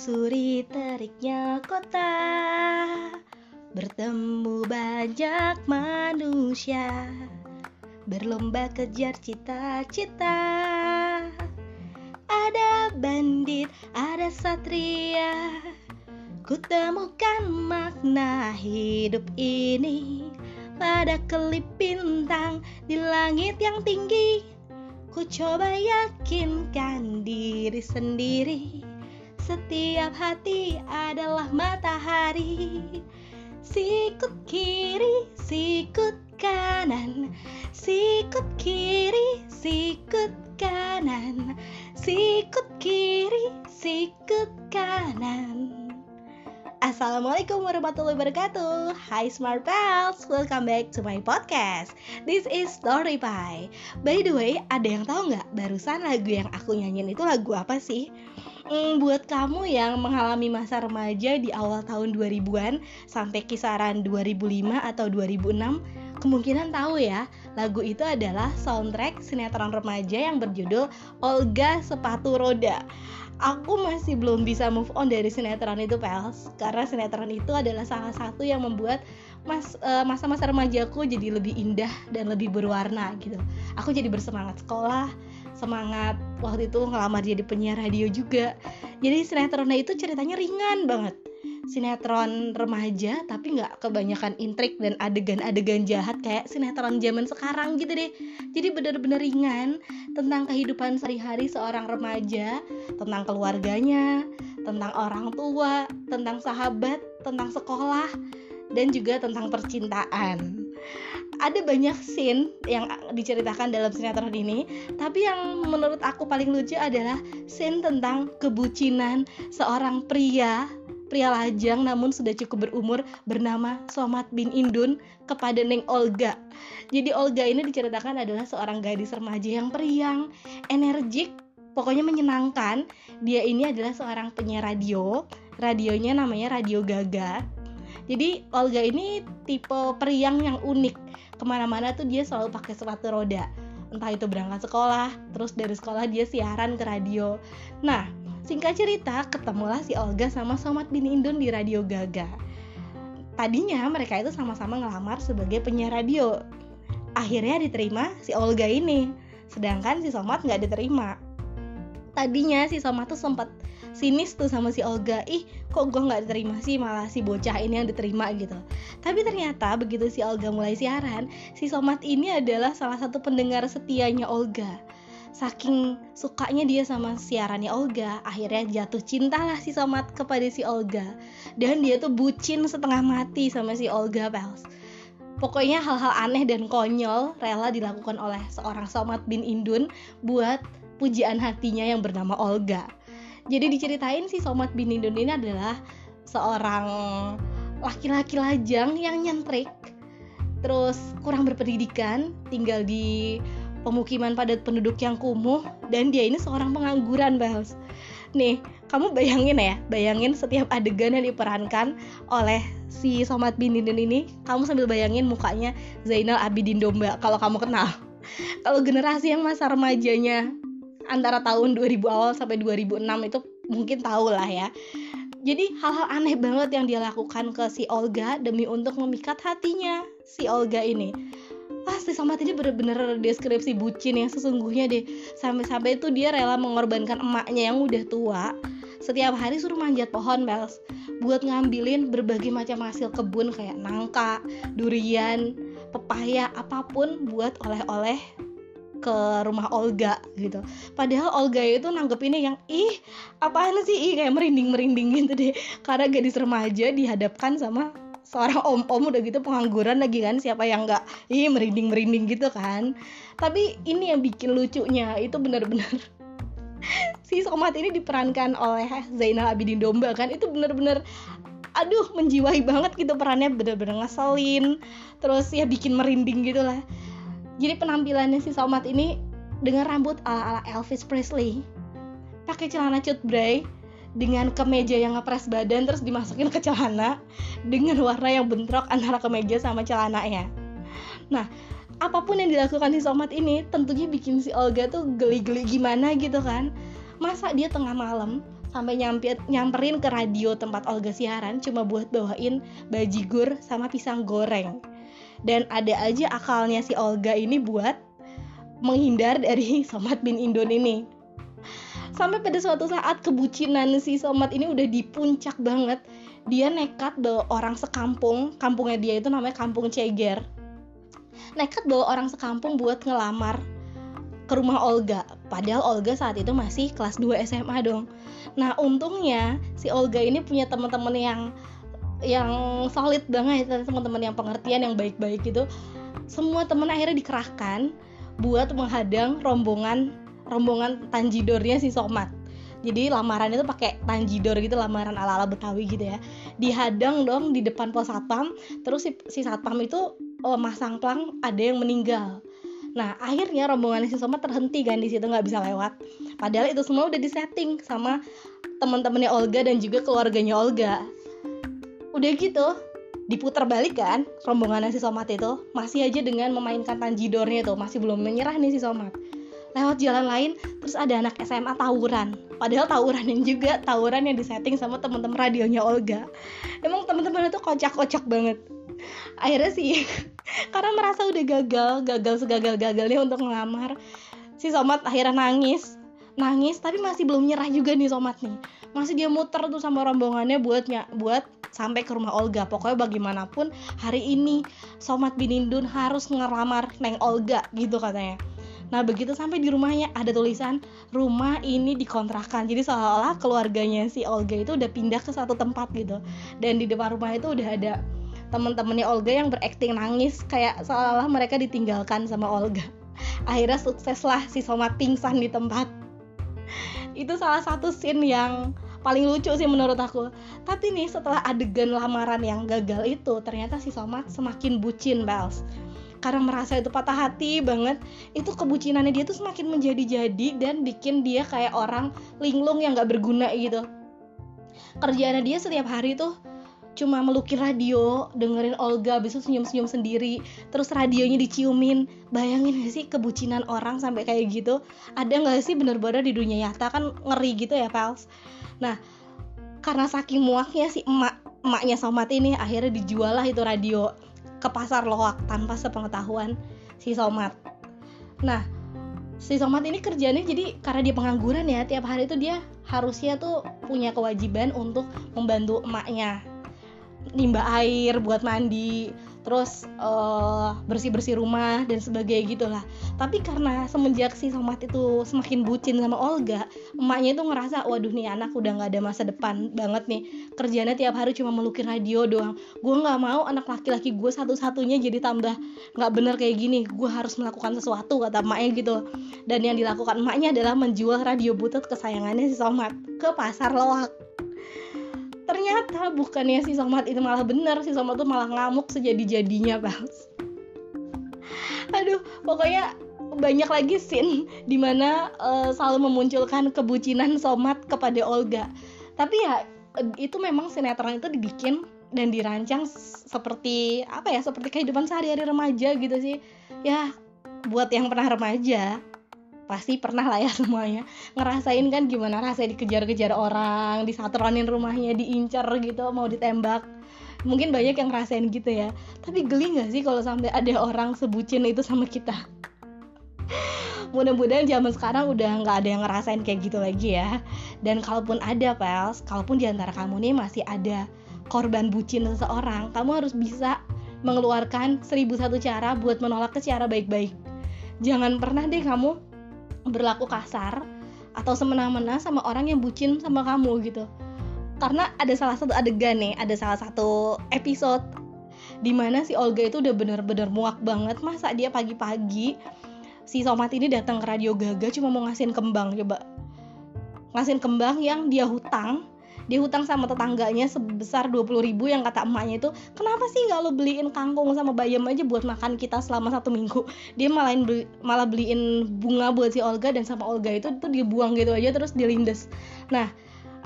Menyusuri teriknya kota. Bertemu banyak manusia. Berlomba kejar cita-cita. Ada bandit, ada satria. Kutemukan makna hidup ini. Pada kelip bintang di langit yang tinggi. Ku coba yakinkan diri sendiri Setiap hati adalah matahari. Sikut kiri, sikut kanan. Sikut kiri, sikut kanan. Sikut kiri, sikut kanan. Assalamualaikum warahmatullahi wabarakatuh. Hai Smart Pals, welcome back to my podcast. This is Story Pie. By the way, ada yang tahu nggak barusan lagu yang aku nyanyiin itu lagu apa sih? Hmm, buat kamu yang mengalami masa remaja di awal tahun 2000-an sampai kisaran 2005 atau 2006 Kemungkinan tahu ya, lagu itu adalah soundtrack sinetron remaja yang berjudul Olga Sepatu Roda. Aku masih belum bisa move on dari sinetron itu pels karena sinetron itu adalah salah satu yang membuat mas uh, masa-masa remajaku jadi lebih indah dan lebih berwarna gitu. Aku jadi bersemangat sekolah semangat. Waktu itu ngelamar jadi penyiar radio juga. Jadi sinetronnya itu ceritanya ringan banget. Sinetron remaja tapi nggak kebanyakan intrik dan adegan-adegan jahat kayak sinetron zaman sekarang gitu deh. Jadi bener-bener ringan tentang kehidupan sehari-hari seorang remaja tentang keluarganya tentang orang tua tentang sahabat tentang sekolah dan juga tentang percintaan ada banyak scene yang diceritakan dalam sinetron ini tapi yang menurut aku paling lucu adalah scene tentang kebucinan seorang pria pria lajang namun sudah cukup berumur bernama Somat bin Indun kepada Neng Olga. Jadi Olga ini diceritakan adalah seorang gadis remaja yang periang, energik, pokoknya menyenangkan. Dia ini adalah seorang penyiar radio, radionya namanya Radio Gaga. Jadi Olga ini tipe periang yang unik. Ke mana-mana tuh dia selalu pakai sepatu roda. Entah itu berangkat sekolah, terus dari sekolah dia siaran ke radio. Nah, Singkat cerita, ketemulah si Olga sama Somat bin Indun di Radio Gaga. Tadinya mereka itu sama-sama ngelamar sebagai penyiar radio. Akhirnya diterima si Olga ini, sedangkan si Somat nggak diterima. Tadinya si Somat tuh sempat sinis tuh sama si Olga. Ih kok gue nggak diterima sih? Malah si bocah ini yang diterima gitu. Tapi ternyata begitu si Olga mulai siaran si Somat ini adalah salah satu pendengar setianya Olga. Saking sukanya dia sama siarannya Olga akhirnya jatuh cinta lah si Somat kepada si Olga. Dan dia tuh bucin setengah mati sama si Olga Pels. Pokoknya hal-hal aneh dan konyol rela dilakukan oleh seorang Somat bin Indun buat pujian hatinya yang bernama Olga jadi diceritain si Somat bin Indun ini adalah seorang laki-laki lajang yang nyentrik terus kurang berpendidikan tinggal di pemukiman padat penduduk yang kumuh dan dia ini seorang pengangguran Bels nih kamu bayangin ya bayangin setiap adegan yang diperankan oleh si Somat bin Dindin ini kamu sambil bayangin mukanya Zainal Abidin Domba kalau kamu kenal. Kalau generasi yang masa remajanya antara tahun 2000 awal sampai 2006 itu mungkin tahu lah ya. Jadi hal-hal aneh banget yang dia lakukan ke si Olga demi untuk memikat hatinya si Olga ini. Pasti Somat ini bener-bener deskripsi bucin yang sesungguhnya deh. Sampai-sampai itu dia rela mengorbankan emaknya yang udah tua. Setiap hari suruh manjat pohon Bels buat ngambilin berbagai macam hasil kebun kayak nangka, durian, pepaya, apa pun buat oleh-oleh ke rumah Olga gitu. Padahal Olga itu nanggep ini yang ih apaan sih? Ih kayak merinding-merinding gitu deh. Karena gadis remaja dihadapkan sama seorang om-om udah gitu pengangguran lagi kan. Siapa yang nggak? Ih merinding merinding gitu kan. Tapi ini yang bikin lucunya itu benar-benar si Somat ini diperankan oleh Zainal Abidin Domba kan. Itu bener-bener aduh menjiwai banget gitu perannya. Bener-bener ngeselin. Terus ya bikin merinding gitu lah jadi penampilannya si Somat ini dengan rambut ala-ala Elvis Presley pakai celana cut bray dengan kemeja yang ngepres badan terus dimasukin ke celana dengan warna yang bentrok antara kemeja sama celananya. Nah, apa pun yang dilakukan si Somat ini tentunya bikin si Olga tuh geli-geli gimana gitu kan. Masa dia tengah malam sampai nyamper, nyamperin ke radio tempat Olga siaran cuma buat bawain bajigur sama pisang goreng. Dan ada aja akalnya si Olga ini buat menghindar dari Somat bin Indon ini. Sampai pada suatu saat kebucinan si Somat ini udah di puncak banget. Dia nekat bawa orang sekampung, kampungnya dia itu namanya Kampung Ceger. Nekat bawa orang sekampung buat ngelamar ke rumah Olga. Padahal Olga saat itu masih kelas 2 SMA dong. Nah untungnya si Olga ini punya teman-teman yang yang solid banget teman-teman yang pengertian yang baik-baik gitu semua teman akhirnya dikerahkan buat menghadang rombongan rombongan tanjidornya si Somat jadi lamaran itu pakai tanjidor gitu lamaran ala-ala Betawi gitu ya dihadang dong di depan pos satpam terus si, si satpam itu oh, masang plang ada yang meninggal Nah akhirnya rombongan si Soma terhenti kan di situ nggak bisa lewat. Padahal itu semua udah disetting sama teman-temannya Olga dan juga keluarganya Olga. Udah gitu diputar balik kan rombongan si Somat itu masih aja dengan memainkan tanjidornya tuh masih belum menyerah nih si Somat. Lewat jalan lain terus ada anak SMA tawuran padahal tawuran yang juga tawuran yang disetting sama teman-teman radionya Olga. Emang teman-teman itu kocak-kocak banget. Akhirnya sih karena merasa udah gagal gagal segagal-gagalnya untuk ngelamar si Somat akhirnya nangis. Nangis tapi masih belum nyerah juga nih Somat nih masih dia muter tuh sama rombongannya buatnya buat sampai ke rumah Olga pokoknya bagaimanapun hari ini Somat Binindun harus ngelamar Neng Olga gitu katanya Nah begitu sampai di rumahnya ada tulisan rumah ini dikontrakan. Jadi seolah-olah keluarganya si Olga itu udah pindah ke satu tempat gitu. Dan di depan rumah itu udah ada temen-temennya Olga yang berakting nangis kayak seolah-olah mereka ditinggalkan sama Olga akhirnya sukseslah si Soma pingsan di tempat itu salah satu scene yang paling lucu sih menurut aku. Tapi nih setelah adegan lamaran yang gagal itu ternyata si Soma semakin bucin Bells karena merasa itu patah hati banget itu kebucinannya dia tuh semakin menjadi-jadi dan bikin dia kayak orang linglung yang gak berguna gitu. Kerjaannya dia setiap hari tuh cuma melukir radio dengerin Olga besok senyum-senyum sendiri terus radionya diciumin. Bayangin gak sih kebucinan orang sampai kayak gitu? Ada nggak sih bener-bener di dunia nyata? Kan ngeri gitu ya pals. Nah karena saking muaknya si emak emaknya Somat ini akhirnya dijual lah itu radio ke pasar loak tanpa sepengetahuan si Somat nah si Somat ini kerjanya jadi karena dia pengangguran ya tiap hari itu dia harusnya tuh punya kewajiban untuk membantu emaknya nimba air buat mandi terus uh, eh, bersih bersih rumah dan sebagainya gitulah. Tapi karena semenjak si Somat itu semakin bucin sama Olga emaknya itu ngerasa waduh nih anak udah nggak ada masa depan banget nih. Kerjanya tiap hari cuma melukir radio doang. Gue nggak mau anak laki-laki gue satu-satunya jadi tambah nggak bener kayak gini. Gue harus melakukan sesuatu kata emaknya gitu. Dan yang dilakukan emaknya adalah menjual radio butut kesayangannya si Somat ke pasar loak ternyata bukannya si Somat itu malah bener si Somat tuh malah ngamuk sejadi-jadinya bals aduh pokoknya banyak lagi scene di mana uh, selalu memunculkan kebucinan Somat kepada Olga. Tapi ya itu memang sinetron itu dibikin dan dirancang seperti apa ya seperti kehidupan sehari-hari remaja gitu sih. Ya buat yang pernah remaja pasti pernah lah ya semuanya. Ngerasain kan gimana rasanya dikejar-kejar orang disatronin rumahnya diincar gitu mau ditembak. Mungkin banyak yang ngerasain gitu ya. Tapi geli nggak sih kalau sampai ada orang sebucin itu sama kita? Mudah-mudahan zaman sekarang udah nggak ada yang ngerasain kayak gitu lagi ya. Dan kalaupun ada pels kalaupun di antara kamu nih masih ada korban bucin seseorang kamu harus bisa mengeluarkan seribu satu cara buat menolak ke cara baik-baik. Jangan pernah deh kamu berlaku kasar atau semena-mena sama orang yang bucin sama kamu gitu. Karena ada salah satu adegan nih ada salah satu episode di mana si Olga itu udah bener-bener muak banget. Masa dia pagi-pagi si Somat ini datang ke radio Gaga cuma mau ngasihin kembang coba. Ngasihin kembang yang dia hutang dia hutang sama tetangganya sebesar 20 ribu yang kata emaknya itu kenapa sih nggak lo beliin kangkung sama bayam aja buat makan kita selama satu minggu? Dia malah beli, malah beliin bunga buat si Olga dan sama Olga itu tuh dibuang gitu aja terus dilindes. Nah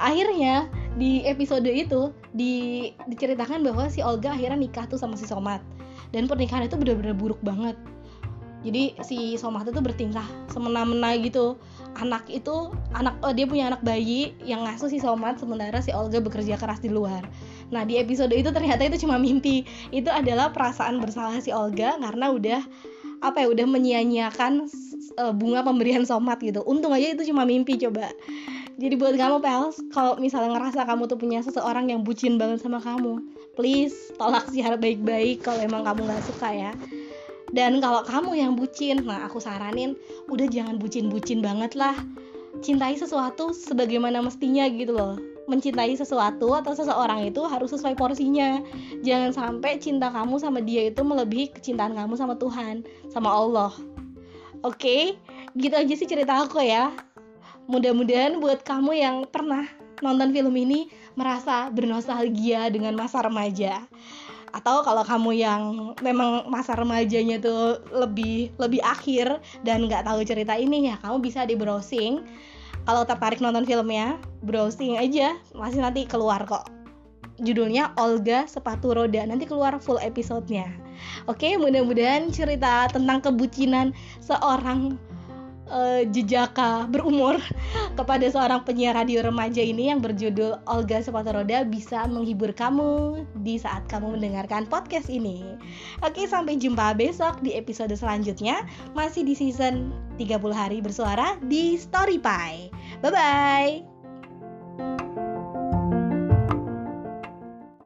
akhirnya di episode itu di, diceritakan bahwa si Olga akhirnya nikah tuh sama si Somat. Dan pernikahan itu benar-benar buruk banget jadi si Somat itu bertingkah semena-mena gitu. Anak itu anak oh, dia punya anak bayi yang ngasuh si Somat sementara si Olga bekerja keras di luar. Nah di episode itu ternyata itu cuma mimpi. Itu adalah perasaan bersalah si Olga karena udah apa ya udah menyia-nyiakan uh, bunga pemberian Somat gitu. Untung aja itu cuma mimpi coba. Jadi buat kamu pels kalau misalnya ngerasa kamu tuh punya seseorang yang bucin banget sama kamu please tolak secara baik-baik kalau emang kamu nggak suka ya dan kalau kamu yang bucin nah aku saranin udah jangan bucin-bucin banget lah cintai sesuatu sebagaimana mestinya gitu loh mencintai sesuatu atau seseorang itu harus sesuai porsinya jangan sampai cinta kamu sama dia itu melebihi kecintaan kamu sama Tuhan sama Allah oke okay? gitu aja sih cerita aku ya Mudah-mudahan buat kamu yang pernah nonton film ini merasa bernostalgia dengan masa remaja. Atau kalau kamu yang memang masa remajanya tuh lebih lebih akhir dan nggak tahu cerita ini ya kamu bisa di browsing. Kalau tertarik nonton filmnya, browsing aja, masih nanti keluar kok judulnya Olga Sepatu Roda. Nanti keluar full episodenya. Oke, mudah-mudahan cerita tentang kebucinan seorang uh, jejaka berumur kepada seorang penyiar radio remaja ini yang berjudul Olga Sepatu Roda bisa menghibur kamu di saat kamu mendengarkan podcast ini. Oke, sampai jumpa besok di episode selanjutnya masih di season 30 hari bersuara di Story Pie. Bye bye.